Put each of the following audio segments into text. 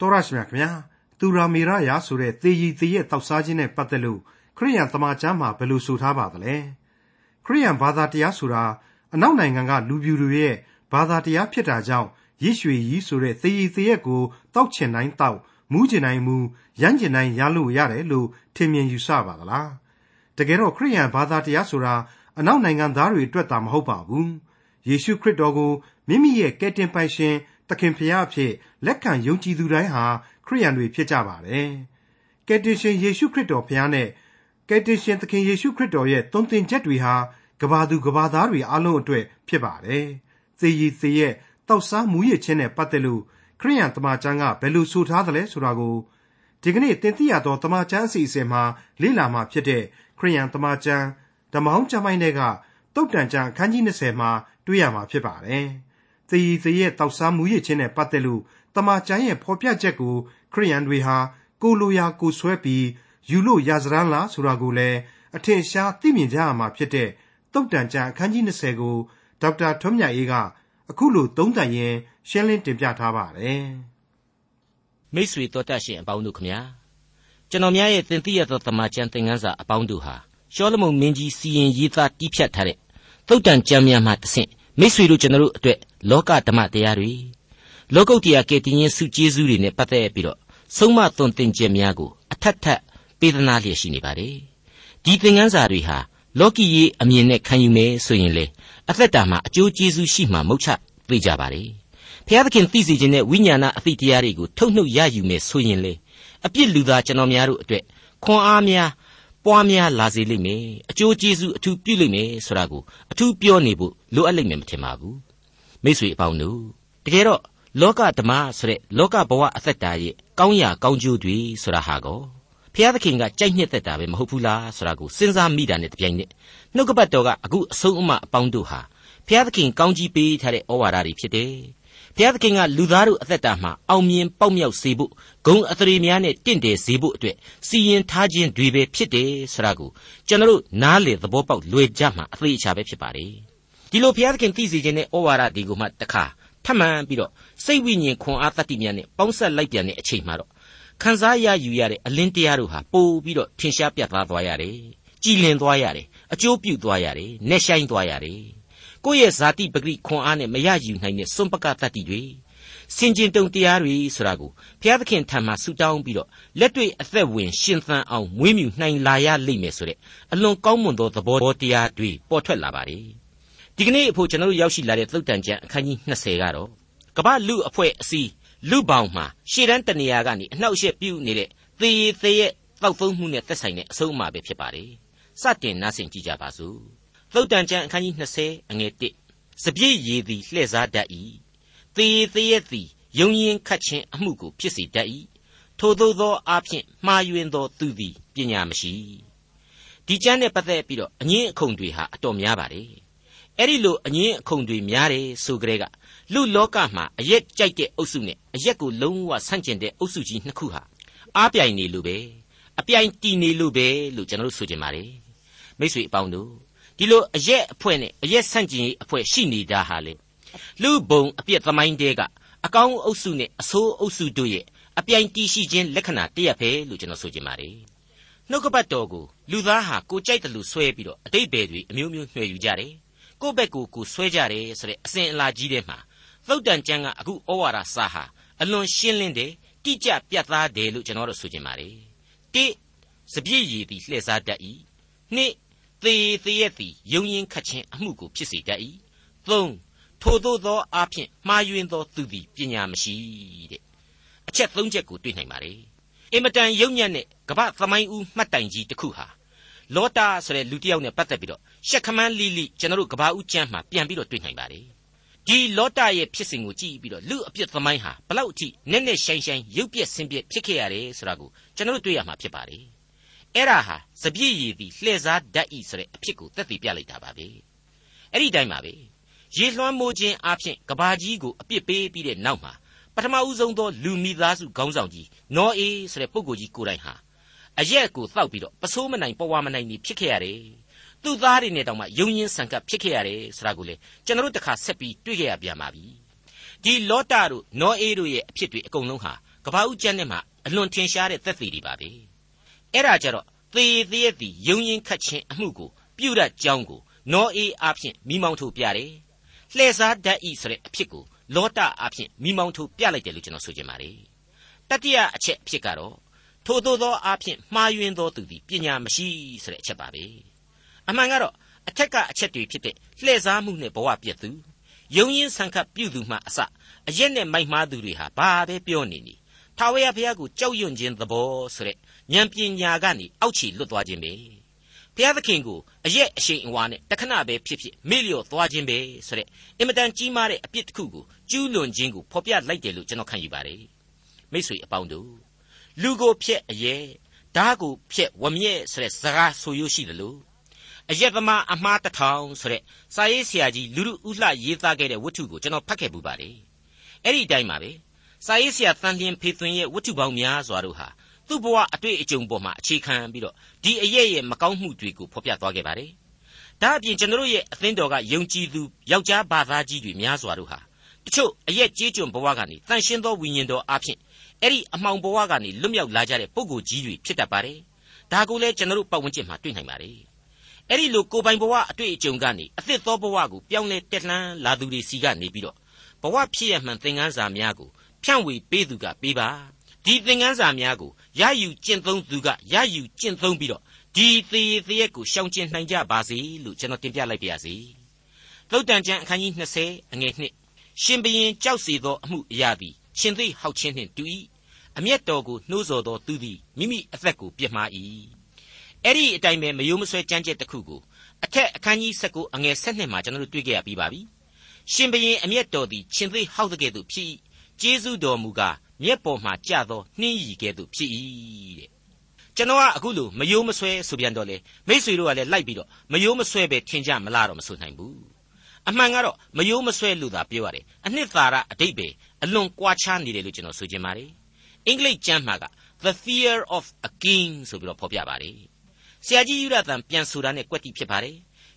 တော်ရရှိမြခင်ဗျာသူရာမေရယာဆိုတဲ့သေရီသေရဲ့တောက်စားခြင်းနဲ့ပတ်သက်လို့ခရိယန်တမန်ကျမ်းမှာဘယ်လိုဆိုထားပါသလဲခရိယန်ဘာသာတရားဆိုတာအနောက်နိုင်ငံကလူပြူတွေရဲ့ဘာသာတရားဖြစ်တာကြောင့်ရစ်ရွှေကြီးဆိုတဲ့သေရီသေရဲ့ကိုတောက်ချင်တိုင်းတောက်မူးချင်တိုင်းမူးရမ်းချင်တိုင်းရလို့ရတယ်လို့ထင်မြင်ယူဆပါသလားတကယ်တော့ခရိယန်ဘာသာတရားဆိုတာအနောက်နိုင်ငံသားတွေအတွက်သာမဟုတ်ပါဘူးယေရှုခရစ်တော်ကိုမိမိရဲ့ကယ်တင်ပိုင်ရှင် သခင်ဖရာအဖြစ် လက်ခံယုံကြည်သူတိုင်းဟာ ခရိယန်တွေဖြစ်ကြပါတယ်။ကယ်တင်ရှင်ယေရှုခရစ်တော်ဖရာနဲ့ကယ်တင်ရှင်သခင်ယေရှုခရစ်တော်ရဲ့တုံ့တင်ချက်တွေဟာကဘာသူကဘာသားတွေအလုံးအတွက်ဖြစ်ပါတယ်။သေရည်သေရဲ့တောက်စားမူရခြင်းနဲ့ပတ်သက်လို့ခရိယန်တမန်ကျမ်းကဘယ်လိုဆိုထားသလဲဆိုတာကိုဒီကနေ့သင်သိရသောတမန်ကျမ်းအစီအစဉ်မှာလေ့လာမှာဖြစ်တဲ့ခရိယန်တမန်ကျမ်းဓမ္မဟောင်းကျမ်းပိုင်းတွေကတုတ်တန်ကျမ်းအခန်းကြီး20မှာတွေ့ရမှာဖြစ်ပါတယ်။ သေရည်သေရဲ့တောက်စားမူရခြင်းနဲ့ပတ်သက်လို့တမန်ကျမ်းရဲ့ဖော်ပြချက်ကိုခရိယန်တွေဟာကိုလိုရာကိုဆွဲပြီးယူလို့ရာဇရန်လားဆိုတာကိုလည်းအထင်ရှားသိမြင်ကြရမှာဖြစ်တဲ့တုတ်တန်ကျမ်းအခန်းကြီး20ကိုဒေါက်တာထွန်းမြတ်အေးကအခုလိုသုံးသပ်ရင်းရှင်းလင်းတင်ပြထားပါတယ်။မိတ်ဆွေတော်တတ်ရှင်အပေါင်းတို့ခမညာကျွန်တော်များရဲ့သင်သိရသောတမန်ကျမ်းသင်ခန်းစာအပေါင်းတို့ဟာရှောလမုန်မင်းကြီးစီရင်ရေးသားတီးဖြတ်ထားတဲ့သုတ်တန်ကျမ်းများမှတဆင့်မိတ်ဆွေတို့ကျွန်တော်တို့အတွက် လောကဓမ္မတရားတွေလောကုတ်တရားကယ်တင်ရှင်စုကျေးဇူးတွေနဲ့ပတ်သက်ပြီးတော့ဆုံးမသွန်သင်ခြင်းများကိုအထက်ထက်ပေးသနာလျက်ရှိနေပါတယ်ဒီသင်ခန်းစာတွေဟာလောကီရေးအမြင်နဲ့ခံယူမယ်ဆိုရင်လေအသက်တာမှာအကျိုးကျေးဇူးရှိမှမဟုတ်ချသိကြပါတယ်ဖျားသခင်သိစေခြင်းနဲ့ဝိညာဏအသိတရားတွေကိုထုတ်နှုတ်ရယူမယ်ဆိုရင်လေအပြစ်လူသားကျွန်တော်များတို့အတွက်ခွန်အားများပွားများလာစေလိမ့်မယ်အကျိုးကျေးဇူးအထူးပြုလိမ့်မယ်ဆိုတာကိုအထူးပြောနေဖို့လိုအပ်လိမ့်မယ်မထင်ပါဘူး မိတ်ဆွေအပေါင်းတို့တကယ်တော့လောကဓမ္မဆိုတဲ့လောကဘဝအသက်တာရဲ့ကောင်းရာကောင်းကျိုးတွေဆိုတာဟာကောဖျားသခင်ကကြိုက်နှစ်သက်တာပဲမဟုတ်ဘူးလားဆိုတာကိုစဉ်းစားမိတာနဲ့တပြိုင်နက်နှုတ်ကပတ်တော်ကအခုအဆုံးအမအပေါင်းတို့ဟာဖျားသခင်ကောင်းကြီးပေးထားတဲ့ဩဝါဒတွေဖြစ်တယ်ဘုရားသခင်ကလူသားတို့အသက်တာမှာအောင်မြင်ပေါက်မြောက်စေဖို့ဂုံအသရေများနဲ့တင့်တယ်စေဖို့အတွက်စီရင်ထားခြင်းတွေပဲဖြစ်တယ်ဆိုတာကိုကျွန်တော်တို့နားလေသဘောပေါက်လွယ်ကြမှာအသေးအချာပဲဖြစ်ပါတယ် ဒီလိုဘုရားသခင်သိစေခြင်းနဲ့ဩဝါဒဒီကိုမှတခါထပ်မံပြီးတော့စိတ်ဝိညာဉ်ခွန်အားတတ္တိများနဲ့ပေါင်းဆက်လိုက်ပြန်တဲ့အချိန်မှာတော့ခံစားရယူရတဲ့အလင်းတရားတို့ဟာပို့ပြီးတော့ထင်ရှားပြတ်သားသွားရတယ်ကြည်လင်သွားရတယ်အကျိုးပြုသွားရတယ်နဲ့ဆိုင်သွားရတယ်ကိုယ့်ရဲ့ဇာတိပဂရိခွန်အားနဲ့မရယူနိုင်တဲ့စွန့်ပကတတ္တိတွေစင်ကျင်တုံတရားတွေဆိုတာကိုဘုရားသခင်ထံမှာဆုတောင်းပြီးတော့လက်တွေ့အသက်ဝင်ရှင်သန်အောင်မွေးမြူနိုင်လာရလိမ့်မယ်ဆိုတဲ့အလွန်ကောင်းမွန်သောသဘောတရားတွေပေါ်ထွက်လာပါတယ် ဒီကနေ့အဖို့ကျွန်တော်တို့ရောက်ရှိလာတဲ့သုတ်တန်ကျမ်းအခန်းကြီး20ကတော့ကမ္ဘာလူအဖွဲ့အစည်းလူပေါင်းမှာရှေ့တန်းတနေရာကနေအနှောက်အယှက်ပြုနေတဲ့သေရသေးရဲ့တောက်သုံးမှုနဲ့သက်ဆိုင်တဲ့အဆုံးအမပဲဖြစ်ပါတယ်စတင်နားဆင်ကြကြပါစို့သုတ်တန်ကျမ်းအခန်းကြီး20အငယ်1စပြည့်ရည်သည်လှည့်စားတတ်၏သေရသေးရဲ့သည်ယုံရင်ခတ်ခြင်းအမှုကိုဖြစ်စေတတ်၏ထို့သောသောအဖြစ်မှားယွင်းသောသူသည်ပညာမရှိဒီကျမ်းနဲ့ပတ်သက်ပြီးတော့အငင်းအခုံတွေဟာအတော်များပါတယ် အဲ့ဒီလိုအငင်းအခုံတွေများတယ်ဆိုကြတဲ့ကလူလောကမှာအရက်ကြိုက်တဲ့အုပ်စုနဲ့အရက်ကိုလုံးဝဆန့်ကျင်တဲ့အုပ်စုကြီးနှစ်ခုဟာအားပြိုင်နေလို့ပဲအပြိုင်တီနေလို့ပဲလို့ကျွန်တော်တို့ဆိုကြပါတယ်မိတ်ဆွေအပေါင်းတို့ဒီလိုအရက်အဖွဲ့နဲ့အရက်ဆန့်ကျင်ရေးအဖွဲ့ရှိနေတာဟာလေလူဘုံအပြစ်သမိုင်းတဲကအကောင်းအုပ်စုနဲ့အဆိုးအုပ်စုတို့ရဲ့အပြိုင်တီးရှိခြင်းလက္ခဏာတရက်ပဲလို့ကျွန်တော်ဆိုချင်ပါတယ်နှုတ်ကပတ်တော်ကိုလူသားဟာကိုကြိုက်တယ်လို့ဆွဲပြီးတော့အတိတ်ဘယ်တွေအမျိုးမျိုးနှွှဲယူကြတယ် ကိုယ့်ဘက်ကိုကိုဆွဲကြတယ်ဆိုတဲ့အစဉ်အလာကြီးတဲ့မှာသုတ်တန်ကျမ်းကအခုဩဝါဒစာဟာအလွန်ရှင်းလင်းတယ်တိကျပြတ်သားတယ်လို့ကျွန်တော်တို့ဆိုချင်ပါတယ်တိစပြည့်ရည်သည်လှည့်စားတတ်၏နှစ်သေသေးရဲ့သည်ယုံရင်ခတ်ခြင်းအမှုကိုဖြစ်စေတတ်၏သုံးထိုသို့သောအားဖြင့်မှားယွင်းသောသူသည်ပညာမရှိတဲ့အချက်သုံးချက်ကိုတွေ့နိုင်ပါတယ်အင်မတန်ယုံညံ့တဲ့ကပ္ပသမိုင်းဦးမှတ်တိုင်ကြီးတစ်ခုဟာ လောတာဆိုတဲ့လူတစ်ယောက်နဲ့ပတ်သက်ပြီးတော့ရှက်ခမန်းလိလိကျွန်တော်တို့ကဘာဦးကျမ်းမှာပြန်ပြီးတော့တွေ့နိုင်ပါတယ်ဒီလောတာရဲ့ဖြစ်စဉ်ကိုကြည့်ပြီးတော့လူအပြစ်သမိုင်းဟာဘလောက်အထိနက်နက်ရှိုင်းရှိုင်းရုပ်ပြက်ဆင်းပြက်ဖြစ်ခဲ့ရတယ်ဆိုတာကိုကျွန်တော်တို့တွေ့ရမှာဖြစ်ပါတယ်အဲ့ဒါဟာစပြည့်ရည်သည်လှည့်စားတတ်ဤဆိုတဲ့အဖြစ်ကိုသက်သေပြလိုက်တာပါပဲအဲ့ဒီတိုင်းပါပဲရေလွှမ်းမိုးခြင်းအပြင်ကဘာကြီးကိုအပြစ်ပေးပြီးတဲ့နောက်မှာပထမဦးဆုံးသောလူမိသားစုခေါင်းဆောင်ကြီးနောအေးဆိုတဲ့ပုဂ္ဂိုလ်ကြီးကိုယ်တိုင်ဟာ အရက်ကိုတောက်ပြီးတော့ပစိုးမနိုင်ပေါ်ဝမနိုင်နေဖြစ်ခဲ့ရတယ်သူ့သားတွေနဲ့တောင်မှယုံရင်ဆန်ကပ်ဖြစ်ခဲ့ရတယ်ဆိုတာကိုလေကျွန်တော်တို့တခါဆက်ပြီးတွေ့ခဲ့ရပြန်ပါပြီဒီလောတာတို့နောအေးတို့ရဲ့အဖြစ်တွေအကုန်လုံးဟာကကဘာဦးကျမ်းနဲ့မှအလွန်ထင်ရှားတဲ့သက်သေတွေပါပဲအဲ့ဒါကြတော့သေသေးရဲ့ဒီယုံရင်ခတ်ခြင်းအမှုကိုပြုတ်တတ်ကြောင်းကိုနောအေးအားဖြင့်မိမောင်းထုတ်ပြတယ်လှည့်စားတတ်ဤဆိုတဲ့အဖြစ်ကိုလောတအားဖြင့်မိမောင်းထုတ်ပြလိုက်တယ်လို့ကျွန်တော်ဆိုချင်ပါတယ်တတိယအချက်အဖြစ်ကတော့ ထို့သောသောအားဖြင့်မှားယွင်းသောသူသည်ပညာမရှိဆိုတဲ့အချက်ပါပဲအမှန်ကတော့အထက်ကအချက်တွေဖြစ်တဲ့လှည့်စားမှုနဲ့ဘဝပြည့်သူယုံရင်ဆန်ခတ်ပြုသူမှအစအရက်နဲ့မိုက်မှားသူတွေဟာဘာပဲပြောနေနေထာဝရဘုရားကိုကြောက်ရွံ့ခြင်းသဘောဆိုတဲ့ဉာဏ်ပညာကနေအောက်ခြေလွတ်သွားခြင်းပဲဘုရားသခင်ကိုအရက်အရှိန်အဝါနဲ့တခဏပဲဖြစ်ဖြစ်မေ့လျော့သွားခြင်းပဲဆိုတဲ့အင်မတန်ကြီးမားတဲ့အပြစ်တစ်ခုကိုကျူးလွန်ခြင်းကိုဖော်ပြလိုက်တယ်လို့ကျွန်တော်ခံယူပါတယ်မိတ်ဆွေအပေါင်းတို့ လူကိုဖျက်အရက်ဓာကိုဖျက်ဝမြဲဆိုတဲ့စကားဆိုရရှိတယ်လို့အယက်သမားအမှားတထောင်ဆိုတဲ့စာရေးဆရာကြီးလူလူဥလှရေးသားခဲ့တဲ့ဝတ္ထုကိုကျွန်တော်ဖတ်ခဲ့ပူပါတယ်အဲ့ဒီအတိုင်းပါပဲစာရေးဆရာတန်လျင်ဖေသွင်းရဲ့ဝတ္ထုပေါင်းများစွာတို့ဟာသူ့ဘဝအတွေ့အကြုံပေါ်မှာအခြေခံပြီးတော့ဒီအရဲ့ရဲ့မကောင်းမှုတွေကိုဖော်ပြသွားခဲ့ပါတယ်ဒါအပြင်ကျွန်တော်ရဲ့အသင်းတော်ကယုံကြည်သူယောက်ျားဘာသာကြီးတွေများစွာတို့ဟာတချို့အရက်ကြေးကျွန်ဘဝကနေတန်ရှင်းသောဝိညာဉ်တော်အဖြစ် အဲ့ဒီအမှောင်ဘဝကနေလွတ်မြောက်လာကြတဲ့ပုဂ္ဂိုလ်ကြီးတွေဖြစ်တတ်ပါတယ်ဒါကိုလည်းကျွန်တော်ပတ်ဝန်းကျင်မှာတွေ့နိုင်ပါတယ်အဲ့ဒီလိုကိုပိုင်ဘဝအတွေ့အကြုံကနေအသစ်သောဘဝကိုပြောင်းလဲတက်လှမ်းလာသူတွေစီကနေပြီးတော့ဘဝဖြစ်ရမှန်သင်ခန်းစာများကိုဖြန့်ဝေပေးသူကပေးပါဒီသင်ခန်းစာများကိုရယူကျင့်သုံးသူကရယူကျင့်သုံးပြီးတော့ဒီသေးသေးရက်ကိုရှောင်ကျဉ်နိုင်ကြပါစေလို့ကျွန်တော်တင်ပြလိုက်ပါရစေသုတ်တန်ကျမ်းအခန်းကြီး20အငယ်1ရှင်ဘရင်ကြောက်စီသောအမှုအရာသည် ရှင်သိဟောက်ခြင်းနှင့်တူ၏အမျက်တော်ကိုနှိုးဆော်သောသူသည်မိမိအသက်ကိုပြစ်မှား၏အဲ့ဒီအတိုင်းပဲမယိုးမဆွဲကြမ်းကြက်တစ်ခုကိုအထက်အခန်းကြီး19အငယ်7မှာကျွန်တော်တို့တွေ့ကြရပြီးပါပြီရှင်ဘရင်အမျက်တော်သည်ရှင်သိဟောက်တဲ့ကဲ့သို့ဖြစ်၏ကျေးဇူးတော်မူကားမျက်ပေါ်မှာကြသောနှင်းရီကဲ့သို့ဖြစ်၏တဲ့ကျွန်တော်ကအခုလိုမယိုးမဆွဲဆိုပြန်တော့လေမိษွေတို့ကလည်းလိုက်ပြီးတော့မယိုးမဆွဲပဲထင်ကြမလားတော့မဆိုနိုင်ဘူး အမှန်ကတော့မယိုးမဆွဲလို့သာပြောရတယ်အနှစ်သာရအတိတ်ပဲအလွန်ကွာခြားနေတယ်လို့ကျွန်တော်ဆိုချင်ပါတယ်အင်္ဂလိပ်ကျမ်းမှာက the fear of a king ဆိုပြီးတော့ဖော်ပြပါတယ်ဆရာကြီးယူရတန်ပြန်ဆိုတာနဲ့ကွက်တိဖြစ်ပါတယ်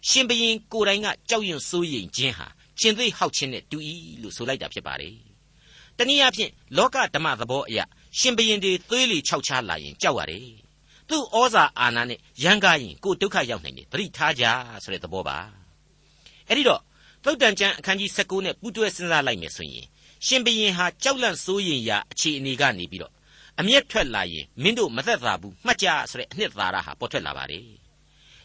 ရှင်ဘရင်ကိုယ်တိုင်ကကြောက်ရွံ့စိုးရိမ်ခြင်းဟာရှင်သိဟောက်ခြင်းနဲ့တူ၏လို့ဆိုလိုက်တာဖြစ်ပါတယ်တနည်းအားဖြင့်လောကဓမ္မသဘောအရရှင်ဘရင်တွေသွေးလီခြောက်ခြားလာရင်ကြောက်ရတယ်သူ့ဩဇာအာဏာနဲ့ရန်ကားရင်ကိုဒုက္ခရောက်နိုင်တယ်သတိထားကြဆိုတဲ့သဘောပါအဲ့ဒီတော့ သုတ်တန်ကျမ်းအခန်းကြီး19နဲ့ပူးတွဲစဉ်းစားလိုက်မယ်ဆိုရင်ရှင်ဘရင်ဟာကြောက်လန့်စိုးရိမ်ရာအခြေအနေကနေပြီးတော့အမျက်ထွက်လာရင်မင်းတို့မသက်သာဘူးမှတ်ကြဆိုတဲ့အနှစ်သာရဟာပေါ်ထွက်လာပါတယ်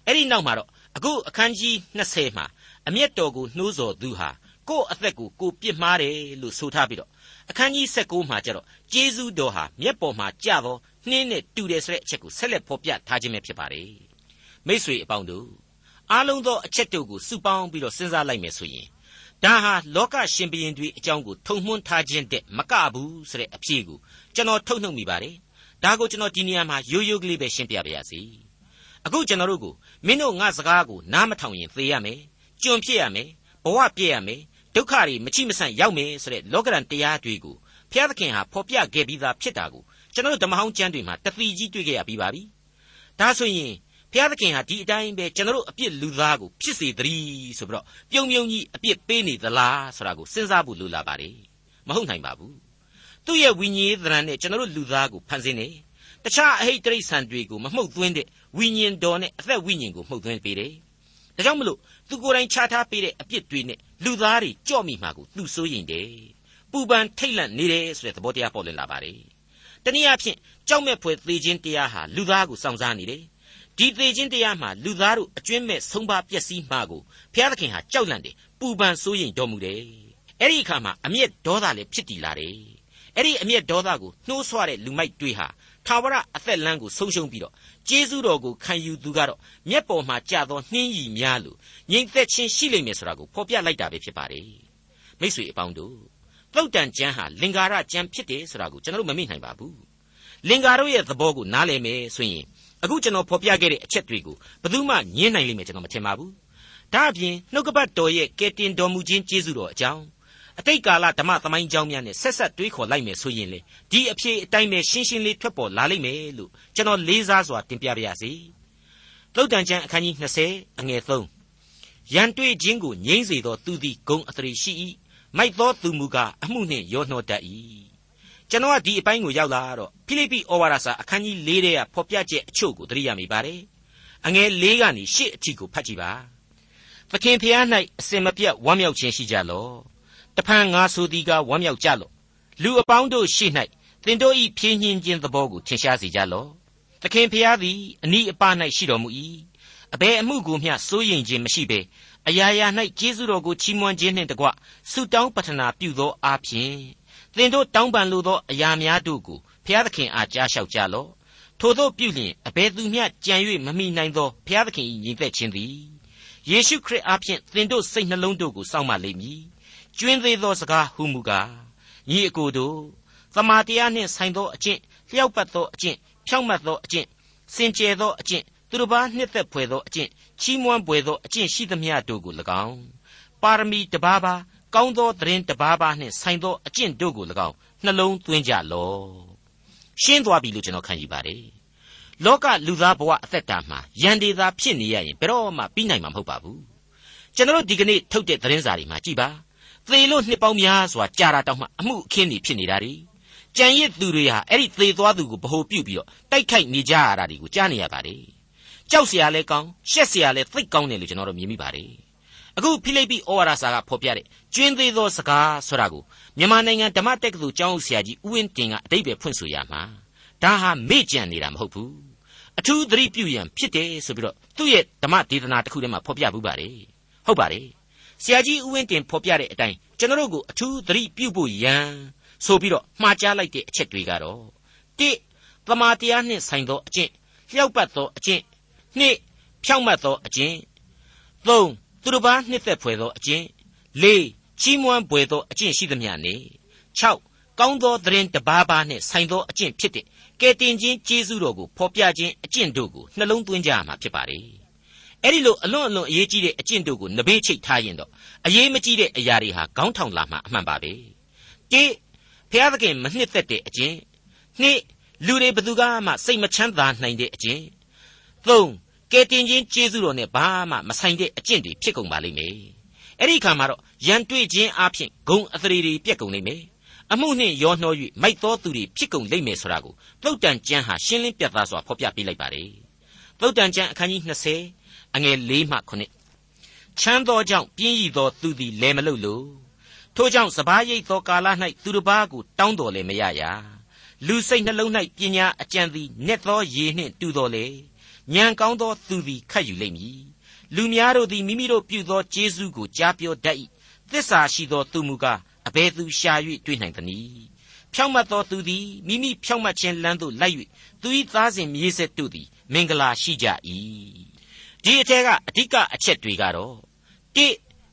အဲ့ဒီနောက်မှာတော့အခုအခန်းကြီး20မှာအမျက်တော်ကိုနှိုးဆော်သူဟာကိုယ့်အသက်ကိုကိုပြစ်မှားတယ်လို့ဆိုထားပြီးတော့အခန်းကြီး19မှာကျတော့ဂျေဇုတော်ဟာမျက်ပေါ်မှာကြတော့နှင်းနဲ့တူတယ်ဆိုတဲ့အချက်ကိုဆက်လက်ဖော်ပြထားခြင်းပဲဖြစ်ပါတယ်မိษွေအပေါင်းတို့ အားလုံးသောအချက်တို့ကိုစုပေါင်းပြီးတော့စဉ်းစားလိုက်မယ်ဆိုရင်ဒါဟာလောကရှင်ဘရင်တွေအကြောင်းကိုထုံမှန်းထားခြင်းတဲ့မကဘူးဆိုတဲ့အဖြေကိုကျွန်တော်ထုတ်နှုတ်မိပါတယ်ဒါကိုကျွန်တော်ဒီနေရာမှာရိုးရိုးကလေးပဲရှင်းပြပါရစေအခုကျွန်တော်တို့ကိုမင်းတို့ငါစကားကိုနားမထောင်ရင်သေရမယ်ကျွန်ဖြစ်ရမယ်ဘဝပြည့်ရမယ်ဒုက္ခတွေမချိမဆန့်ရောက်မယ်ဆိုတဲ့လောကရန်တရားတွေကိုဘုရားသခင်ဟာဖော်ပြခဲ့ပြီးသားဖြစ်တာကိုကျွန်တော်တို့ဓမ္မဟောင်းကျမ်းတွေမှာတပီကြီးတွေ့ခဲ့ရပြီးပါပြီဒါဆိုရင် ဘုရားသခင်ဟာဒီအတိုင်းပဲကျွန်တော်တို့အပြစ်လူသားကိုဖြစ်စေတည်းဆိုပြီးတော့ပြုံပြုံကြီးအပြစ်ပေးနေသလားဆိုတာကိုစဉ်းစားဖို့လိုလာပါတယ်မဟုတ်နိုင်ပါဘူးသူ့ရဲ့ဝိညာဉ်သဏ္ဍာန်နဲ့ကျွန်တော်တို့လူသားကိုဖန်ဆင်းနေတခြားအဟိတ်တိရစ္ဆာန်တွေကိုမမှုတ်သွင်းတဲ့ဝိညာဉ်တော်နဲ့အသက်ဝိညာဉ်ကိုမှုတ်သွင်းပေးတယ်ဒါကြောင့်မလို့သူကိုယ်တိုင်ခြားထားပေးတဲ့အပြစ်တွေနဲ့လူသားတွေကြော့မိမှာကိုသူစိုးရင်တယ်ပူပန်ထိတ်လန့်နေတယ်ဆိုတဲ့သဘောတရားပေါ်လွင်လာပါတယ်တနည်းအားဖြင့်ကြောက်မဲ့ဖွယ်သေခြင်းတရားဟာလူသားကိုစောင့်စားနေတယ် ဒီသေခြင်းတရားမှာလူသားတို့အကျွင့်မဲ့ဆုံးပါပျက်စီးမှာကိုဘုရားသခင်ဟာကြောက်လန့်တယ်ပူပန်စိုးရိမ်တော်မူတယ်အဲ့ဒီအခါမှာအမျက်ဒေါသလည်းဖြစ်တည်လာတယ်အဲ့ဒီအမျက်ဒေါသကိုနှိုးဆွတဲ့လူမိုက်တွေဟာထာဝရအသက်လမ်းကိုဆုံးရှုံးပြီးတော့ကျေးဇူးတော်ကိုခံယူသူကတော့မျက်ပေါ်မှာကြာသောနှင်းရည်များလို့ငြိမ်သက်ခြင်းရှိလိမ့်မယ်ဆိုတာကိုဖော်ပြလိုက်တာပဲဖြစ်ပါတယ်မိ쇠အပေါင်းတို့သုတ်တန်ကျမ်းဟာလင်္ကာရကျမ်းဖြစ်တယ်ဆိုတာကိုကျွန်တော်တို့မမေ့နိုင်ပါဘူးလင်္ကာတို့ရဲ့သဘောကိုနားလည်မယ်ဆိုရင် အခုကျွန်တော်ဖော်ပြခဲ့တဲ့အချက်တွေကိုဘယ်သူမှညင်းနိုင်လိမ့်မယ်ကျွန်တော်မထင်ပါဘူးဒါအပြင်နှုတ်ကပတ်တော်ရဲ့ကယ်တင်တော်မူခြင်းကျေးဇူးတော်အကြောင်းအတိတ်ကာလဓမ္မသမိုင်းကြောင်းများနဲ့ဆက်ဆက်တွေးခေါ်လိုက်မယ်ဆိုရင်လေဒီအဖြစ်အတိုင်းပဲရှင်းရှင်းလေးထွက်ပေါ်လာလိမ့်မယ်လို့ကျွန်တော်လေးစားစွာတင်ပြပါရစေသုတ်တန်ကျမ်းအခန်းကြီး20အငယ်3ရန်တွေ့ခြင်းကိုငြိမ့်စေသောသူသည်ဂုံအထရီရှိ၏မိုက်သောသူမူကားအမှုနှင့်ရောနှောတတ်၏ ကျကျွန်တော်ကဒီအပိုင်းကိုရောက်လာတော့ဖိလိပ္ပိဩဝါဒစာအခန်းကြီး၄ထဲကဖော်ပြချက်အချို့ကိုသတိရမိပါတယ်အငယ်၄ကနေ၈အထိကိုဖတ်ကြည့်ပါသခင်ဖျား၌အစင်မပြတ်ဝမ်းမြောက်ခြင်းရှိကြလော့တဖန်ငါဆိုသည်ကဝမ်းမြောက်ကြလော့လူအပေါင်းတို့ရှိ၌သင်တို့၏ဖြင်းညင်းခြင်းသဘောကိုထင်ရှားစေကြလော့သခင်ဖျားသည်အနီးအပါး၌ရှိတော်မူ၏အဘယ်အမှုကိုမျှစိုးရိမ်ခြင်းမရှိဘဲအရာရာ၌ကျေးဇူးတော်ကိုချီးမွမ်းခြင်းနှင့်တကွဆုတောင်းပတနာပြုသောအားဖြင့် သင်တို့တောင်းပန်လိုသောအရာများတို့ကိုဖျားသခင်အားကြားလျှောက်ကြလော့ထို့သောပြုလျင်အဘယ်သူမျှကြံ၍မမိနိုင်သောဖျားသခင်၏ညီသက်ခြင်းသည်ယေရှုခရစ်အားဖြင့်သင်တို့စိတ်နှလုံးတို့ကိုစောင့်မလိမ့်မည်ကျွင်းသေးသောစကားဟုမူကားညီအကိုတို့သမာတရားနှင့်ဆိုင်သောအကျင့်လျှောက်ပတ်သောအကျင့်ဖြောင့်မတ်သောအကျင့်စင်ကြယ်သောအကျင့်သူတစ်ပါးနှစ်သက်ဖွယ်သောအကျင့်ချီးမွမ်းဖွယ်သောအကျင့်ရှိသမျှတို့ကို၎င်းပါရမီတပါးပါ ကောင်းသောသတင်းတပါးပါနှင့်ဆိုင်သောအကျင့်တို့ကို၎င်းနှလုံးသွင်းကြလော့ရှင်းသွားပြီလို့ကျွန်တော်ခံယူပါတယ်လောကလူသားဘဝအသက်တာမှာယန္တေသာဖြစ်နေရရင်ဘယ်တော့မှပြီးနိုင်မှာမဟုတ်ပါဘူးကျွန်တော်ဒီကနေ့ထုတ်တဲ့သတင်းစာတွေမှာကြည်ပါသေလို့နှစ်ပေါင်းများစွာကြာတာတောင်မှအမှုအခင်းတွေဖြစ်နေတာ ड़ी ကြံရစ်သူတွေဟာအဲ့ဒီသေသွားသူကိုဗဟိုပြုပြီးတော့တိုက်ခိုက်နေကြရတာတွေကိုကြားနေရပါတယ်ကြောက်เสียရလဲကောင်းရှက်เสียရလဲသိတ်ကောင်းတယ်လို့ကျွန်တော်တို့မြင်မိပါတယ် အခုဖိလိပ္ပိဩဝါဒစာကဖော်ပြတဲ့ကျွင်းသေးသောစကားဆိုတာကိုမြန်မာနိုင်ငံဓမ္မတက္ကသိုလ်ကျောင်းဆရာကြီးဦးဝင်းတင်ကအတိတ်ပဲဖွင့်ဆိုရမှာဒါဟာမေ့ကြံနေတာမဟုတ်ဘူးအထူးသတိပြုရန်ဖြစ်တယ်ဆိုပြီးတော့သူ့ရဲ့ဓမ္မဒေသနာတစ်ခုထဲမှာဖော်ပြပူပါတယ်ဟုတ်ပါတယ်ဆရာကြီးဦးဝင်းတင်ဖော်ပြတဲ့အတိုင်းကျွန်တော်တို့ကိုအထူးသတိပြုဖို့ရန်ဆိုပြီးတော့မှားကြားလိုက်တဲ့အချက်တွေကတော့၁သမာတရားနှင့်ဆိုင်သောအကျင့်လျှောက်ပတ်သောအကျင့်၂ဖြောင့်မတ်သောအကျင့်၃ သူတစ်ပါးနှစ်သက်ဖွယ်သောအကျင့်၄ချီးမွမ်းပွေသောအကျင့်ရှိသမျှနေ6ကောင်းသောသတင်းတပါးပါးနှင့်ဆိုင်သောအကျင့်ဖြစ်တဲ့ကဲတင်ခြင်းကျေးဇူးတော်ကိုဖော်ပြခြင်းအကျင့်တို့ကိုနှလုံးသွင်းကြရမှာဖြစ်ပါလေအဲ့ဒီလိုအလွန်အလွန်အရေးကြီးတဲ့အကျင့်တို့ကိုနဘေးချိတ်ထားရင်တော့အရေးမကြီးတဲ့အရာတွေဟာခေါင်းထောင်လာမှအမှန်ပါပဲတိဖျားသခင်မနှစ်သက်တဲ့အကျင့်နှစ်လူတွေဘသူကမှစိတ်မချမ်းသာနိုင်တဲ့အကျင့်သုံး ကဲတင်ခြင်းကျေးဇူးတော်နဲ့ဘာမှမဆိုင်တဲ့အကျင့်တွေဖြစ်ကုန်ပါလိမ့်မယ်အဲ့ဒီခါမှာတော့ရန်တွေ့ခြင်းအပြင်ဂုံအသရေတွေပြက်ကုန်လိမ့်မယ်အမှုနှင့်ရောနှော၍မိုက်သောသူတွေဖြစ်ကုန်လိမ့်မယ်ဆိုတာကိုသုတ်တန်ကျမ်းဟာရှင်းလင်းပြသစွာဖော်ပြပေးလိုက်ပါတယ်သုတ်တန်ကျမ်းအခန်းကြီး20အငယ်၄မှ9ချမ်းသောကြောင့်ပြင်းရည်သောသူသည်လဲမလုလို့ထို့ကြောင့်စပားရိတ်သောကာလ၌သူတစ်ပါးကိုတောင်းတော်လည်းမရရလူစိတ်နှလုံး၌ပညာအကြံသည်နက်သောရေနှင့်တူတော်လေ ဉာဏ်ကောင်းသောသူသည်ခတ်ယူလိမ့်မည်လူများတို့သည်မိမိတို့ပြုသောကျေးဇူးကိုကြားပြောတတ်၏သစ္စာရှိသောသူမူကားအဘယ်သူရှာ၍တွေ့နိုင်သနည်းဖြောင့်မတ်သောသူသည်မိမိဖြောင့်မတ်ခြင်းလမ်းသို့လိုက်၍သူ၏သားစဉ်မြေးဆက်တို့သည်မင်္ဂလာရှိကြ၏ဒီအထက်ကအဓိကအချက်တွေကတော့တိ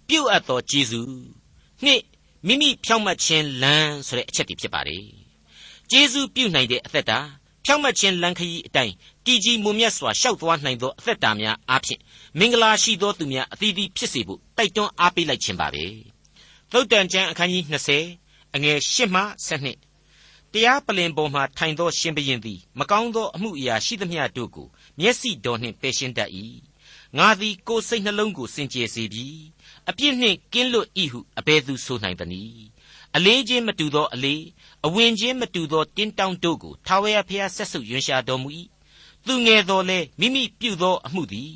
ပြုတ်အပ်သောကျေးဇူးနှစ်မိမိဖြောင့်မတ်ခြင်းလမ်းဆိုတဲ့အချက်တွေဖြစ်ပါတယ်ကျေးဇူးပြုနိုင်တဲ့အသက်တာဖြောင့်မတ်ခြင်းလမ်းခရီးအတိုင်း တည်ကြည်မွန်မြတ်စွာရှောက်သွားနိုင်သောအသက်တာများအားဖြင့်မင်္ဂလာရှိသောသူများအသီးသီးဖြစ်စေဖို့တိုက်တွန်းအားပေးလိုက်ခြင်းပါပဲသုတ်တန်ကျမ်းအခန်းကြီး20အငယ်8မှ12တရားပလင်ပေါ်မှထိုင်သောရှင်ဘရင်သည်မကောင်းသောအမှုအရာရှိသမျှတို့ကိုမျက်စိတော်နှင့်ပယ်ရှင်းတတ်၏ငါသည်ကိုယ်စိတ်နှလုံးကိုစင်ကြယ်စေပြီအပြစ်နှင့်ကင်းလွတ်၏ဟုအဘယ်သူဆိုနိုင်သနည်းအလေးချင်းမတူသောအလေးအဝင်ချင်းမတူသောတင်းတောင်းတို့ကိုထာဝရဘုရားဆက်ဆုပ်ရွံရှာတော်မူ၏ သူငယ်တော်လဲမိမိပြုသောအမှုသည်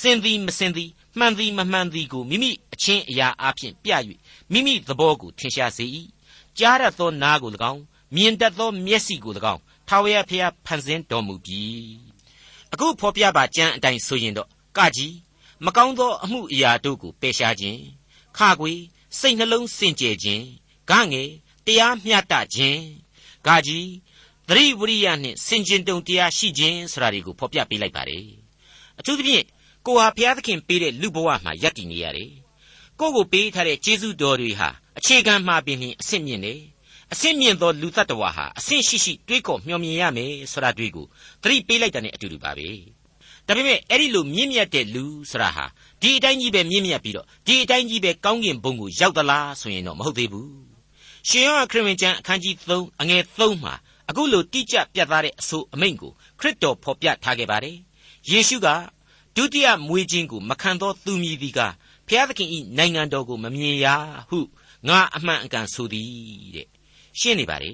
စင်သည်မစင်သည်မှန်သည်မမှန်သည်ကိုမိမိအချင်းအရာအဖြစ်ပြ၍မိမိသဘောကိုထင်ရှားစေ၏ကြားရသောနားကို၎င်းမြင်တတ်သောမျက်စိကို၎င်းထာဝရဘုရားဖန်ဆင်းတော်မူပြီအခုဖော်ပြပါကြမ်းအတိုင်းဆိုရင်တော့ကကြီးမကောင်းသောအမှုအရာတို့ကိုပယ်ရှားခြင်းခါခွေစိတ်နှလုံးစင်ကြယ်ခြင်းဂငယ်တရားမျှတခြင်းဂါကြီး သတိဝရိယနှင့်စင်ကြင်တုံတရားရှိခြင်းဆိုတာတွေကိုဖော်ပြပေးလိုက်ပါတယ်အထူးသဖြင့်ကိုဟာဘုရားသခင်ပေးတဲ့လူဘဝမှာယက်တည်နေရတယ်ကိုကိုပေးထားတဲ့ကျေးဇူးတော်တွေဟာအခြေခံမှာပင်အဆင့်မြင့်တယ်အဆင့်မြင့်သောလူတ attva ဟာအဆင့်ရှိရှိတွေးခေါ်မျှော်မြင်ရမယ်ဆိုတာတွေ့ကိုသတိပေးလိုက်တဲ့အတူတူပါပဲဒါပေမဲ့အဲ့ဒီလိုမြင့်မြတ်တဲ့လူဆိုတာဟာဒီအတိုင်းကြီးပဲမြင့်မြတ်ပြီးတော့ဒီအတိုင်းကြီးပဲကောင်းကင်ဘုံကိုရောက်သလားဆိုရင်တော့မဟုတ်သေးဘူးရှင်ယောဟန်ခရစ်ဝင်ကျမ်းအခန်းကြီး3အငယ်3မှာ အခုလိုတိကျပြတ်သားတဲ့အဆိုအမိန့်ကိုခရစ်တော်ဖော်ပြထားခဲ့ပါတယ်ယေရှုကဒုတိယမွေးခြင်းကိုမခံသောသူမည်သည်ကဖျားသခင်ဤနိုင်ငံတော်ကိုမမြင်ရဟုငါအမှန်အကန်ဆိုသည်တဲ့ရှင်းနေပါလေ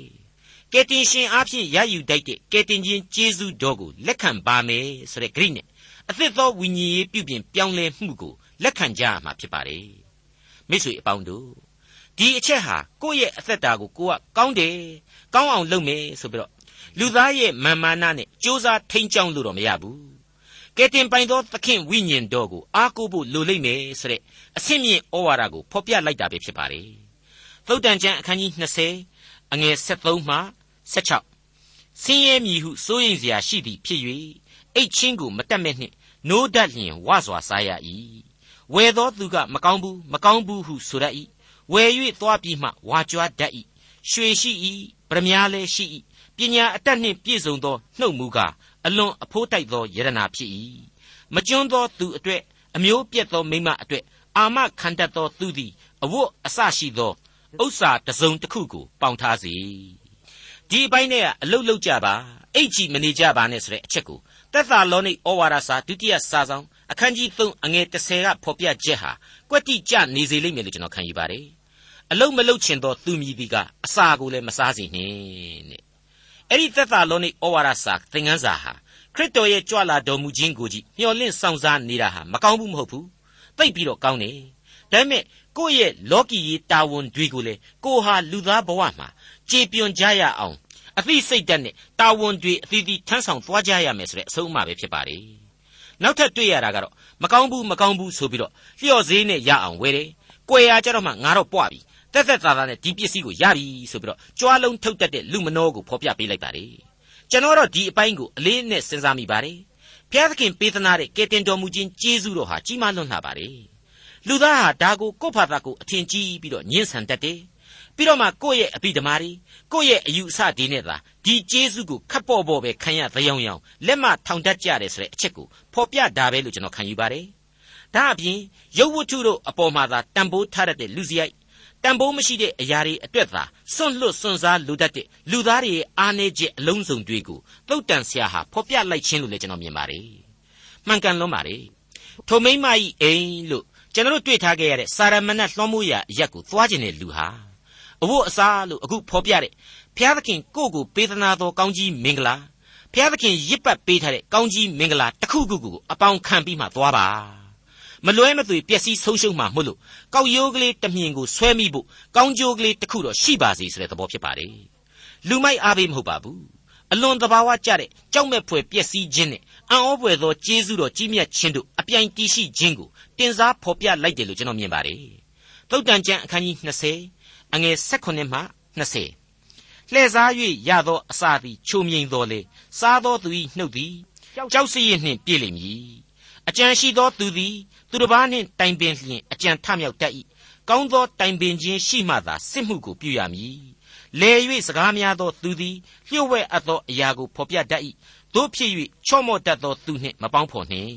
ကကယ်တင်ရှင်အားဖြင့်ရယူတတ်တဲ့ကယ်တင်ခြင်းကျေးဇူးတော်ကိုလက်ခံပါမယ်ဆိုတဲ့ဂရိနဲ့အသစ်သောဝိညာဉ်ရေးပြုပြင်ပြောင်းလဲမှုကိုလက်ခံကြရမှာဖြစ်ပါတယ်မိတ်ဆွေအပေါင်းတို့ ဒီအချက်ဟာကိုယ့်ရဲ့အသက်တာကိုကိုကကောင်းတယ်ကောင်းအောင်လုပ်မယ်ဆိုပြီးတော့လူသားရဲ့မာမာနနဲ့စ조사ထိန်ကြောင်းလို့တော့မရဘူးကဲတင်ပိုင်သောသခင်ဝိညာဉ်တော်ကိုအားကိုးဖို့လိုလိမ့်မယ်ဆိုတဲ့အဆင့်မြင့်ဩဝါဒကိုဖော်ပြလိုက်တာပဲဖြစ်ပါတယ်သုတ်တန်ကျမ်းအခန်းကြီး20အငယ်73မှ16ဆင်းရဲမည်ဟုစိုးရိမ်စရာရှိသည်ဖြစ်၍အိတ်ချင်းကိုမတက်မဲ့နှင့်နိုးတတ်လျင်ဝစွာစားရ၏ဝယ်သောသူကမကောင်းဘူးမကောင်းဘူးဟုဆိုရ၏ ဝယ်၍သွားပြီးမှဝါကြွားတတ်၏ရွှေရှိ၏ပရမ ्या လည်းရှိ၏ပညာအတတ်နှင့်ပြည့်စုံသောနှုတ်မူကားအလွန်အဖိုးတိုက်သောယရနာဖြစ်၏မကျွန်းသောသူအတွက်အမျိုးပြက်သောမိမအတွက်အာမခံတတ်သောသူသည်အဝတ်အစရှိသောဥစ္စာတစ်စုံတစ်ခုကိုပေါင်ထားစေဒီအပိုင်းနဲ့ကအလုတ်လုတ်ကြပါအိတ်ကြီးမနေကြပါနဲ့ဆိုတဲ့အချက်ကိုသက်သာလောနိဩဝါဒစာဒုတိယစာဆောင်အခန်းကြီး3အငယ်30ကဖော်ပြချက်ဟာကွက်တိကျနေစေလိမ့်မယ်လို့ကျွန်တော်ခံယူပါတယ် အလုတ်မလုတ်ချင်သောသူမြည်ဒီကအစာကိုလည်းမစားစေနှင့်တဲ့အဲ့ဒီသက်သာလောနိဩဝါဒစာသင်ခန်းစာဟာခရစ်တော်ရဲ့ကြွလာတော်မူခြင်းကိုကြည့်မျှော်လင့်ဆောင်စားနေတာဟာမကောင်းဘူးမဟုတ်ဘူးသိပ်ပြီးတော့ကောင်းတယ်ဒါပေမဲ့ကိုယ့်ရဲ့လောကီရေးတာဝန်တွေကိုလေကိုဟာလူသားဘဝမှာကြေပြွန်ကြရအောင်အသိစိတ်ဓာတ်နဲ့တာဝန်တွေအသီးသီးထမ်းဆောင်သွားကြရမယ်ဆိုတဲ့အဆုံးအမပဲဖြစ်ပါလေနောက်ထပ်တွေ့ရတာကတော့မကောင်းဘူးမကောင်းဘူးဆိုပြီးတော့လျှော့ဈေးနဲ့ရအောင်ဝယ်တယ်။ကွယ်ရကြတော့မှငါတော့ပွားပြီ။ တက်တက်သားသားနဲ့ဒီပစ္စည်းကိုရပြီဆိုပြီးတော့ကြွားလုံးထုတ်တတ်တဲ့လူမနောကိုဖော်ပြပေးလိုက်ပါလေ။ကျွန်တော်တော့ဒီအပိုင်းကိုအလေးနဲ့စဉ်းစားမိပါတယ်။ဘုရားသခင်ပေးသနာတဲ့ကယ်တင်တော်မူခြင်းကျေးဇူးတော်ဟာကြီးမားလွန်းလှပါတယ်။လူသားဟာဒါကိုကိုယ့်ဖာသာကိုအထင်ကြီးပြီးတော့ညှင်းဆန်တတ်တယ်။ပြီးတော့မှကိုယ့်ရဲ့အပိဓမာတွေကိုယ့်ရဲ့အယူအဆဒီနဲ့သာဒီကျေးဇူးကိုခပ်ပေါ်ပေါ်ပဲခံရသယောင်ယောင်လက်မထောင်တတ်ကြတယ်ဆိုတဲ့အချက်ကိုဖော်ပြတာပဲလို့ကျွန်တော်ခံယူပါတယ်။ဒါအပြင်ရုပ်ဝတ္ထုတို့အပေါ်မှာသာတန်ဖိုးထားတတ်တဲ့လူစရိုက် တန်ဖိုးမရှိတဲ့အရာတွေအတွက်သာစွန့်လွတ်စွန့်စားလိုတတ်တဲ့လူသားတွေရဲ့အားနည်းချက်အလုံးစုံတွေကိုသုတ်တန်ဆရာဟာဖော်ပြလိုက်ခြင်းလို့လည်းကျွန်တော်မြင်ပါတယ်။မှန်ကန်လွန်းပါတယ်။ထိုမိမ့်မကြီးအိမ်လို့ကျွန်တော်တို့တွေ့ထားခဲ့ရတဲ့စာရမဏတ်လွှမ်းမိုးရာအရက်ကိုသွားခြင်းတဲ့လူဟာအဖို့အစားလို့အခုဖော်ပြတဲ့ဘုရားသခင်ကိုယ့်ကိုပေးသနာတော်ကောင်းကြီးမင်္ဂလာဘုရားသခင်ရစ်ပတ်ပေးထားတဲ့ကောင်းကြီးမင်္ဂလာတစ်ခုခုကိုအပေါင်းခံပြီးမှသွားပါ မလွဲမသွေပျက်စီးဆုံးရှုံးမှာမို့လို့ကောက်ရိုးကလေးတစ်မြင်ကိုဆွဲမိဖို့ကောင်းကြိုးကလေးတစ်ခုတော့ရှိပါစေဆိုတဲ့သဘောဖြစ်ပါတယ်လူမိုက်အားပေးမဟုတ်ပါဘူးအလွန်တဘာဝကြတဲ့ကြောက်မဲ့ဖွယ်ပျက်စီးခြင်းနဲ့အံ့ဩဖွယ်သောကျေးဇူးတော်ကြီးမြတ်ခြင်းတို့အပြိုင်တီးရှိခြင်းကိုတင်စားဖော်ပြလိုက်တယ်လို့ကျွန်တော်မြင်ပါတယ်သုတ်တန်ကျမ်းအခန်းကြီး20အငယ်16မှ20လှည့်စား၍ရသောအစာသည် ချိုမြိန်တော်လေစားသောသူ၏နှုတ်သည်ကြောက်စရည်နှင့်ပြည့်လိမ့်မည် အကြံရှိသောသူသည် သူတစ်ပါးနှင့်တိုင်ပင်လျင်အကြံထမြောက်တတ်၏ကောင်းသောတိုင်ပင်ခြင်းရှိမှသာစစ်မှုကိုပြုရမည်လဲ၍စကားများသောသူသည်လျှို့ဝှက်အပ်သောအရာကိုဖော်ပြတတ်၏တို့ဖြစ်၍ချော့မော့တတ်သောသူနှင့်မပေါင်းဖော်နှင့်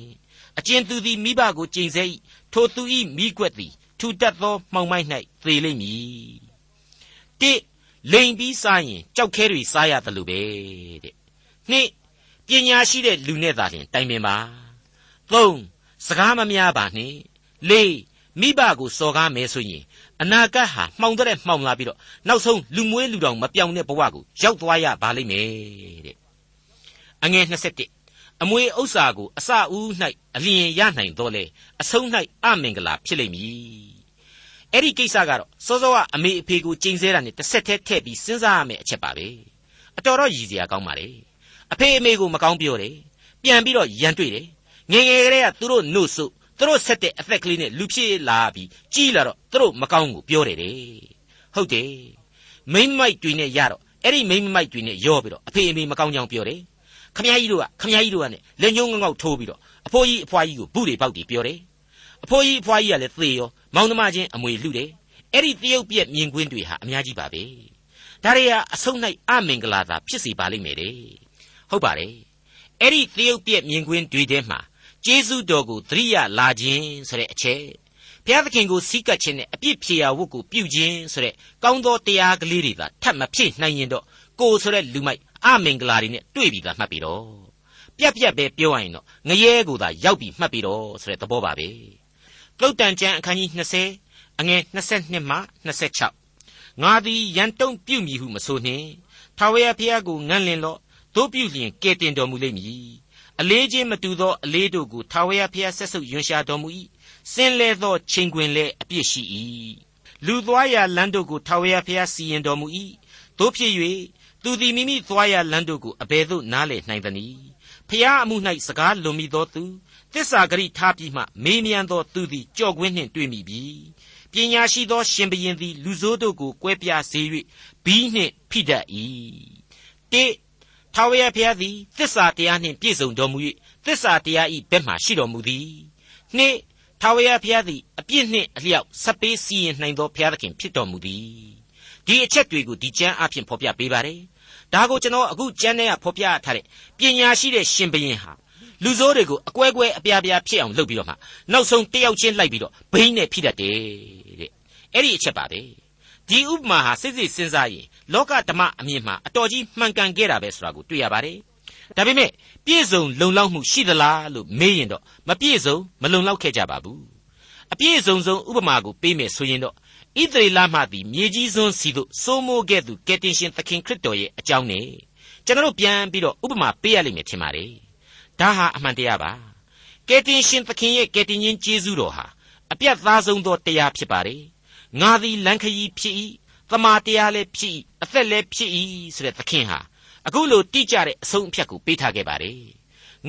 အကျဉ်သူသည်မိဘကိုကြိမ်ဆဲ၏ထိုသူ၏မိကွက်သည်ထူတတ်သောမှောင်မိုက်၌သေလိမ့်မည်တိလိန်ပြီးစားရင်ကြောက်ခဲတွေစားရတယ်လို့ပဲတဲ့နှစ်ပညာရှိတဲ့လူနဲ့သာလျှင်တိုင်ပင်ပါ သုံးစကားမများပါနဲ့လေးမိဘကိုစော်ကားမယ်ဆိုရင်အနာဂတ်ဟာမှောင်တဲ့မှောင်လာပြီးတော့နောက်ဆုံးလူမွေးလူတောင်မပြောင်းတဲ့ဘဝကိုရောက်သွားရပါလိမ့်မယ်တဲ့အငယ်27အမွေဥစ္စာကိုအစအဦး၌အလျင်ရနိုင်တော့လေအဆုံး၌အမင်္ဂလာဖြစ်လိမ့်မည်အဲ့ဒီကိစ္စကတော့စောစောကအမေအဖေကိုကျိန်ဆဲတာနဲ့တစ်ဆက်တည်းထည့်ပြီးစဉ်းစားရမယ့်အချက်ပါပဲအတော်တော့ရည်စရာကောင်းပါလေအဖေအမေကိုမကောင်းပြောတယ်ပြန်ပြီးတော့ရန်တွေ့တယ် ငငယ်ကလေးကသူတို့နှုတ်ဆုသူတို့ဆက်တဲ့အသက်ကလေးနဲ့လူဖြစ်လာပြီးကြီးလာတော့သူတို့မကောင်းကိုပြောတယ်တဲ့ဟုတ်တယ်မိမ့်မိုက်တွေနဲ့ရတော့အဲ့ဒီမိမ့်မိုက်တွေနဲ့ရောပြီးတော့အဖေအမေမကောင်းကြောင်ပြောတယ်ခမကြီးတို့ကခမကြီးတို့ကနဲ့လက်ညှိုးငေါက်ထိုးပြီးတော့အဖိုးကြီးအဖွားကြီးကိုဘူးတွေပေါက်တွေပြောတယ်အဖိုးကြီးအဖွားကြီးကလည်းသေရောမောင်နှမချင်းအမွေလှတယ်အဲ့ဒီတရုတ်ပြက်မြင်ကွင်းတွေဟာအများကြီးပါပဲဒါတွေဟာအဆုံး၌အမင်္ဂလာသာဖြစ်စေပါလိမ့်မယ်တဲ့ဟုတ်ပါတယ်အဲ့ဒီတရုတ်ပြက်မြင်ကွင်းတွေထဲမှာ ကျေးဇူးတော်ကိုသတိရလာခြင်းဆိုတဲ့အချက်ဘုရားသခင်ကိုစီးကပ်ခြင်းနဲ့အပြစ်ဖြေရာဝတ်ကိုပြုခြင်းဆိုတဲ့ကောင်းသောတရားကလေးတွေသာထပ်မဖြစ်နိုင်ရင်တော့ကိုဆိုတဲ့လူမိုက်အမင်္ဂလာတွေနဲ့တွေ့ပြီးသားမှတ်ပြီးတော့ပြက်ပြက်ပဲပြောရရင်တော့ငရဲကိုသာရောက်ပြီးမှတ်ပြီးတော့ဆိုတဲ့သဘောပါပဲသုတ်တန်ကျမ်းအခန်းကြီး20အငယ်22မှ26ငါသည်ရန်တုံပြုမိဟုမဆိုနှင့်ထာဝရဘုရားကိုငန့်လင်လော့တို့ပြုလျင်ကဲတင်တော်မူလိမ့်မည် အလေးချင်းမတူသောအလေးတို့ကိုထာဝရဘုရားဆက်ဆုပ်ယွန်ရှာတော်မူ၏စင်လဲသောချိန်ခွင်လဲအပြစ်ရှိ၏လူသွားရာလမ်းတို့ကိုထာဝရဘုရားစီရင်တော်မူ၏တို့ဖြစ်၍သူသည်မိမိသွားရာလမ်းတို့ကိုအဘယ်သို့နားလည်နိုင်သနည်းဖျားအမှု၌စကားလွန်မိသောသူတစ္ဆာဂရိထားပြီးမှမေးမြန်းသောသူသည်ကြော့ကွင်းနှင့်တွေ့မိပြီပညာရှိသောရှင်ဘရင်သည် လူဆိုးတို့ကိုကွဲပြားစေ၍ဘီးနှင့်ဖိတတ်၏တေ ထာဝရဘုရားသည်သစ္စာတရားနှင့်ပြည့်စုံတော်မူ၍သစ္စာတရားဤဘက်မှရှိတော်မူသည်နှင့်ထာဝရဘုရားသည်အပြစ်နှင့်အလျောက်ဆက်ပေးစီရင်နိုင်သောဘုရားသခင်ဖြစ်တော်မူသည်ဒီအချက်တွေကိုဒီကျမ်းအဖြစ်ဖော်ပြပေးပါတယ်ဒါကိုကျွန်တော်အခုကျမ်းထဲကဖော်ပြထားတဲ့ပညာရှိတဲ့ရှင်ဘရင်ဟာလူဆိုးတွေကိုအကွဲကွဲအပြားပြားဖြစ်အောင်လုပ်ပြီးတော့မှနောက်ဆုံးတယောက်ချင်းလိုက်ပြီးတော့ဘိန်းနဲ့ဖိတတ်တယ်တဲ့အဲ့ဒီအချက်ပါပဲဒီဥပမာဟာစိတ်စိတ်စဉ်းစားရင် လောကဓမ္မအမြင်မှာအတော်ကြီးမှန်ကန်ခဲ့တာပဲဆိုတာကိုတွေ့ရပါတယ်ဒါပေမဲ့ပြည့်စုံလုံလောက်မှုရှိသလားလို့မေးရင်တော့မပြည့်စုံမလုံလောက်ခဲ့ကြပါဘူးအပြည့်စုံဆုံးဥပမာကိုပေးမယ်ဆိုရင်တော့ဣသရေလမှသည်မြေကြီးစွန်းစီသို့စိုးမိုးခဲ့သူကယ်တင်ရှင်သခင်ခရစ်တော်ရဲ့အကြောင်းနဲ့ကျွန်တော်ပြန်ပြီးတော့ဥပမာပေးရလိမ့်မယ်ထင်ပါတယ်ဒါဟာအမှန်တရားပါကယ်တင်ရှင်သခင်ရဲ့ကယ်တင်ရှင်ကျေးဇူးတော်ဟာအပြတ်သားဆုံးသောတရားဖြစ်ပါတယ်ငါသည်လမ်းခရီးဖြစ်၏ သမာတရားလည်းဖြစ်၏အသက်လည်းဖြစ်၏ဆိုတဲ့သခင်ဟာအခုလိုတိကျတဲ့အဆုံးအဖြတ်ကိုပေးထားခဲ့ပါတယ်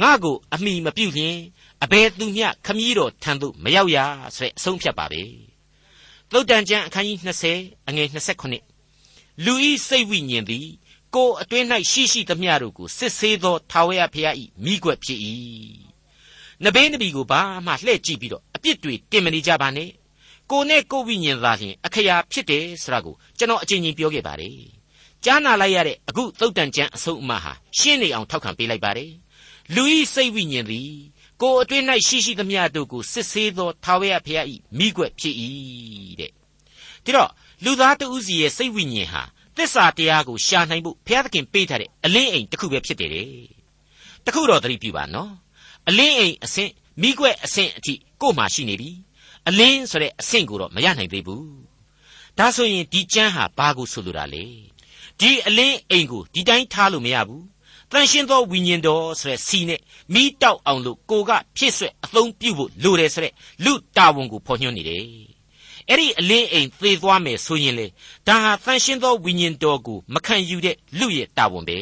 ငါကိုအမိမပြုတ်လျင်အဘယ်သူမျှခမည်းတော်ထံသို့မရောက်ရဆိုတဲ့အဆုံးဖြတ်ပါပဲသုတ်တန်ကျမ်းအခန်းကြီး20အငယ်28လူဤစိတ်ဝိညာဉ်သည်ကိုယ်အတွင်း၌ရှိရှိသမျှတို့ကိုစစ်ဆေးသောထာဝရဘုရား၏မိကွက်ဖြစ်၏နဘေးနဘီကိုဘာမှလှည့်ကြည့်ပြီးတော့အပြစ်တွေတင်မနေကြပါနဲ့ ကိုနဲ့ကိုဝိညာဉ်သာလျှင်အခရာဖြစ်တယ်ဆိုတာကိုကျွန်တော်အချင်းချင်းပြောခဲ့ပါတယ်ကြားနာလိုက်ရတဲ့အခုသုတ်တန်ကျမ်းအဆုံးအမဟာရှင်းနေအောင်ထောက်ခံပေးလိုက်ပါတယ်လူဤစိတ်ဝိညာဉ်သည်ကိုယ်အတွင်း၌ရှိရှိသမျှတို့ကိုစစ်ဆေးသောထာဝရဘုရား၏မိကွက်ဖြစ်၏တဲ့ဒီတော့လူသားတဦးစီရဲ့စိတ်ဝိညာဉ်ဟာသစ္စာတရားကိုရှာနိုင်ဖို့ဘုရားသခင်ပေးထားတဲ့အလင်းအိမ်တစ်ခုပဲဖြစ်တယ်တဲ့တခုတော့သတိပြုပါနော်အလင်းအိမ်အဆင့်မိကွက်အဆင့်အထိကို့မှာရှိနေပြီ အလင်းဆိုတဲ့အဆင့်ကိုတော့မရနိုင်သေးဘူးဒါဆိုရင်ဒီကျမ်းဟာဘာကိုဆိုလိုတာလဲဒီအလင်းအိမ်ကိုဒီတိုင်းထားလို့မရဘူးတန်ရှင်းသောဝိညာဉ်တော်ဆိုတဲ့စီနဲ့မိတောက်အောင်လို့ကိုကဖြစ်ဆွဲအသုံးပြုဖို့လိုတယ်ဆိုတဲ့လူတာဝန်ကိုဖော်ညွှန်းနေတယ်အဲ့ဒီအလင်းအိမ်သေသွားမယ်ဆိုရင်လေဒါဟာတန်ရှင်းသောဝိညာဉ်တော်ကိုမခံယူတဲ့လူရဲ့တာဝန်ပဲ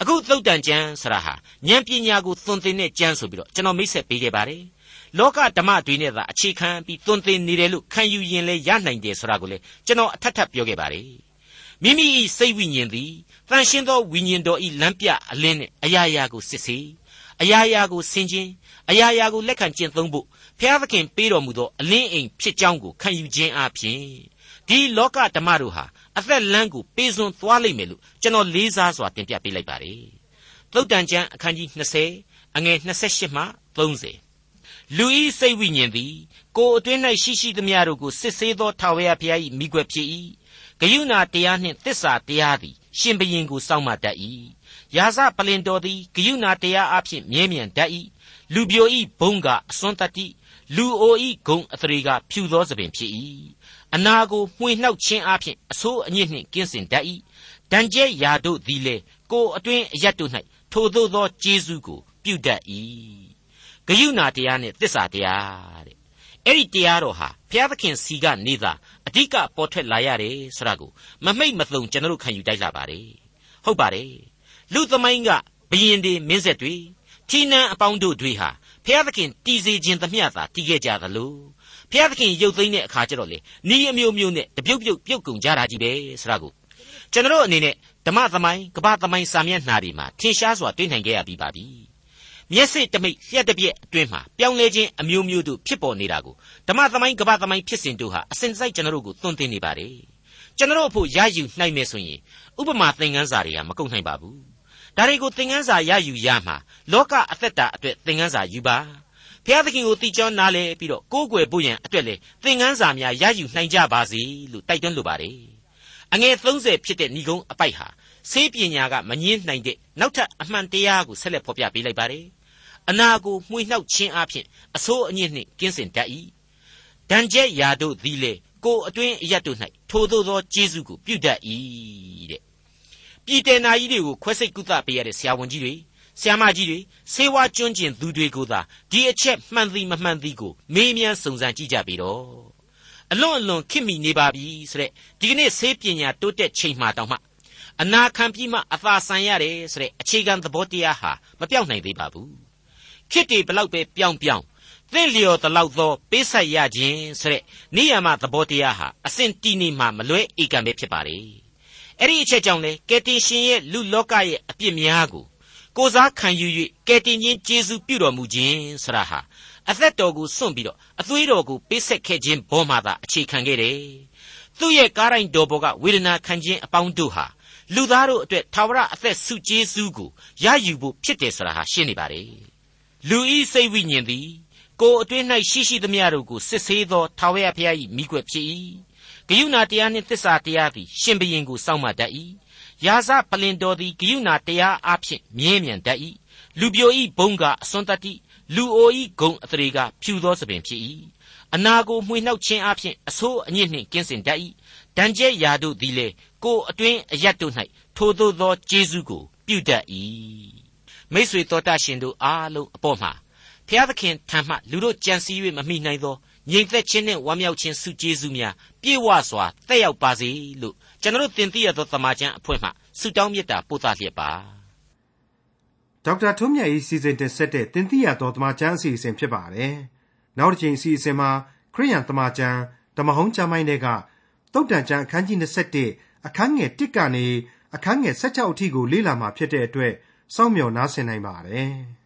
အခုသုတ်တန်ကျမ်းဆရာဟာဉာဏ်ပညာကိုသွန်သင်တဲ့ကျမ်းဆိုပြီးတော့ကျွန်တော်မိတ်ဆက်ပေးခဲ့ပါတယ် လောကဓမ္မတွေနဲ့သာအခြေခံပြီးသွန်သင်နေတယ်လို့ခံယူရင်လည်းရနိုင်တယ်ဆိုတာကိုလေကျွန်တော်အထက်ထပ်ပြောခဲ့ပါတယ်မိမိ၏စိတ်ဝိညာဉ်သည်တန်ရှင်းသောဝိညာဉ်တော်၏လမ်းပြအလင်းနဲ့အရာရာကိုစစ်ဆေးအရာရာကိုဆင်ခြင်အရာရာကိုလက်ခံကျင့်သုံးဖို့ဖျားသခင်ပေးတော်မူသောအလင်းအိမ်ဖြစ်ကြောင်းကိုခံယူခြင်းအပြင်ဒီလောကဓမ္မတို့ဟာအသက်လမ်းကိုပေးစွန်သွားလိမ့်မယ်လို့ကျွန်တော်လေးစားစွာတင်ပြပေးလိုက်ပါတယ်သုတ်တန်ကျမ်းအခန်းကြီး20အငယ်28မှ30 လူဤစိတ်ဝိညာဉ်သည်ကိုယ်အတွင်း၌ရှိရှိသမျှတို့ကိုစစ်ဆေးသောထာဝရဘုရား၏မိကွက်ဖြစ်၏ဂယုဏတရားနှင့်သစ္စာတရားသည်ရှင်ဘရင်ကိုစောင့်မတတ်၏ယာစပလင်တော်သည်ဂယုဏတရားအဖြစ်မြဲမြံတတ်၏လူပြိုဤဘုံကအစွန်းတတ်၏လူအိုဤဂုံအသရေကဖြူသောသပင်ဖြစ်၏အနာကိုမှွေနှောက်ခြင်းအဖြစ်အဆိုးအညစ်နှင့်ကင်းစင်တတ်၏ဒဏ်ကျဲရာတို့သည်လေကိုအတွင်းအရတ်တို့၌ထိုသို့သောကျေးဇူးကိုပြုတတ်၏ ဂယုဏတရားနဲ့သစ္စာတရားတဲ့အဲ့ဒီတရားတော်ဟာဘုရားသခင်စီကနေသာအဓိကပေါ်ထွက်လာရတယ်ဆိုတာကိုမမိတ်မသုံကျွန်တော်ခံယူတိုက်လာပါတယ်ဟုတ်ပါတယ်လူသမိုင်းကဘယင်တွေမင်းဆက်တွေထီနန်းအပေါင်းတို့တွေဟာဖျားသခင်တည်စေခြင်းသမျှသာတည်ခဲ့ကြသလိုဖျားသခင်ရုပ်သိမ်းတဲ့အခါကျတော့လေနီးအမျိုးမျိုးနဲ့တပြုတ်ပြုတ်ပြုတ်ကုန်ကြတာကြီးပဲဆိုတာကိုကျွန်တော်အနေနဲ့ဓမ္မသမိုင်းကပ္ပသမိုင်းစာမျက်နှာတွေမှာထင်ရှားစွာတွေ့နိုင်ခဲ့ရပြီးပါပြီ မျက်စိတမိတ်လျှက်တစ်ပြက်အတွင်းမှာပြောင်းလဲခြင်းအမျိုးမျိုးတို့ဖြစ်ပေါ်နေတာကိုဓမ္မသမိုင်းကပ္ပသမိုင်းဖြစ်စဉ်တို့ဟာအစဉ်စိုက်ကျွန်တော်တို့ကိုသွန်သင်နေပါတယ်ကျွန်တော်တို့အဖို့ရယူနိုင်မယ်ဆိုရင်ဥပမာသင်ခန်းစာတွေကမကုန်နိုင်ပါဘူးဒါတွေကိုသင်ခန်းစာရယူရမှာလောကအသက်တာအတွက်သင်ခန်းစာယူပါဘုရားသခင်ကိုတိကျောင်းနားလဲပြီးတော့ကိုးကွယ်ဖို့ရန်အတွက်လေသင်ခန်းစာများရယူနိုင်ကြပါစေလို့တိုက်တွန်းလိုပါတယ်အငယ်30ဖြစ်တဲ့ဏီကုန်းအပိုက်ဟာ ဆေးပညာကမငင်းနိုင်တဲ့နောက်ထပ်အမှန်တရားကိုဆက်လက်ဖော်ပြပေးလိုက်ပါတယ်အနာကိုမှွေနှောက်ခြင်းအပြင်အဆိုးအညစ်နှင့်ကင်းစင်တတ်၏ဒဏ်ကျက်ရာတို့သည်လေကိုအတွင်းအရတ်တို့၌ထိုသို့သောကျေးဇူးကိုပြုတတ်၏တဲ့ပြည်တယ်နာကြီးတွေကိုခွဲစိတ်ကုသပေးရတဲ့ဆရာဝန်ကြီးတွေဆရာမကြီးတွေဆေးဝါးကျွမ်းကျင်သူတွေကိုသာဒီအချက်မှန်သည်မမှန်သည်ကိုမေးမြန်းစုံစမ်းကြည့်ကြပြီတော့အလွန်အလွန်ခင်မိနေပါပြီဆိုတဲ့ဒီကနေ့ဆေးပညာတိုးတက်ချိန်မှတောင်မှ အနာခံပြီးမှအသာဆန်ရတယ်ဆိုတဲ့အခြေခံသဘောတရားဟာမပြောင်းနိုင်သေးပါဘူးခေတ်တွေဘလောက်ပဲပြောင်းပြောင်းသင့်လျော်တလောက်သောပေးဆက်ရခြင်းဆိုတဲ့နိယာမသဘောတရားဟာအစဉ်တည်နေမှမလွဲဧကံပဲဖြစ်ပါလေအဲ့ဒီအချက်ကြောင့်လေကယ်တင်ရှင်ရဲ့လူလောကရဲ့အပြစ်များကိုကိုစားခံယူ၍ကယ်တင်ခြင်းကျေးဇူးပြုတော်မူခြင်းဆရာဟာအသက်တော်ကိုစွန့်ပြီးတော့အသွေးတော်ကိုပေးဆက်ခဲ့ခြင်းဘောမှသာအခြေခံခဲ့တယ်သူ့ရဲ့ကားတိုင်းတော်ပေါ်ကဝေဒနာခံခြင်းအပေါင်းတို့ဟာ လူသားတို့အတွက်သာဝရအသက်ဆုကျေးဇူးကိုရယူဖို့ဖြစ်တယ်ဆိုတာဟာရှင်းနေပါလေလူဤစိတ်ဝိညာဉ်သည်ကိုယ်အတွင်း၌ရှိရှိသမျှတို့ကိုစစ်ဆေးသောထာဝရဘုရား၏မိကွက်ဖြစ်၏ဂယုဏတရားနှင့်သစ္စာတရားသည်ရှင်ဘုရင်ကိုစောင့်မတတ်၏ယာစပလင်တော်သည်ဂယုဏတရားအဖြစ်မြဲမြံတတ်၏လူပြိုဤဘုံကအစွန်းတတ္တိလူအိုဤဂုံအတရေကဖြူသောသပင်ဖြစ်၏အနာကိုမှွေနှောက်ခြင်းအဖြစ်အဆိုးအညစ်နှင့်ကင်းစင်တတ်၏ ဒဏ်ကျက်ရာတို့သည်လေကိုအတွင်းအရတ်တို့၌ထိုသို့သောကျေးဇူးကိုပြုတတ်၏မိษွေတော်တတ်ရှင်တို့အားလုံးအပေါ်မှာဖျားသခင်ထံမှလူတို့ကြံစည်၍မမိနိုင်သောငြိမ်သက်ခြင်းနဲ့ဝမ်းမြောက်ခြင်းစုကျေးဇူးများပြေဝစွာတက်ရောက်ပါစေလို့ကျွန်တော်တင်ပြရသောတမန်ကျန်အဖွဲ့မှဆုတောင်းမေတ္တာပို့သလျက်ပါဒေါက်တာထွန်းမြတ်၏စီစဉ်တင်ဆက်တဲ့တင်ပြရသောတမန်ကျန်အစီအစဉ်ဖြစ်ပါတယ်နောက်တစ်ချိန်အစီအစဉ်မှာခရိယန်တမန်ကျန်ဓမ္မဟောင်းကျမ်းပိုင်းတွေက တုတ်တန်ကျန်အခန်းကြီး27အခန်းငယ်1ကနေအခန်းငယ်16အထိကိုလေ့လာမှာဖြစ်တဲ့အတွက်စောင့်မျှော်နားဆင်နိုင်ပါတယ်။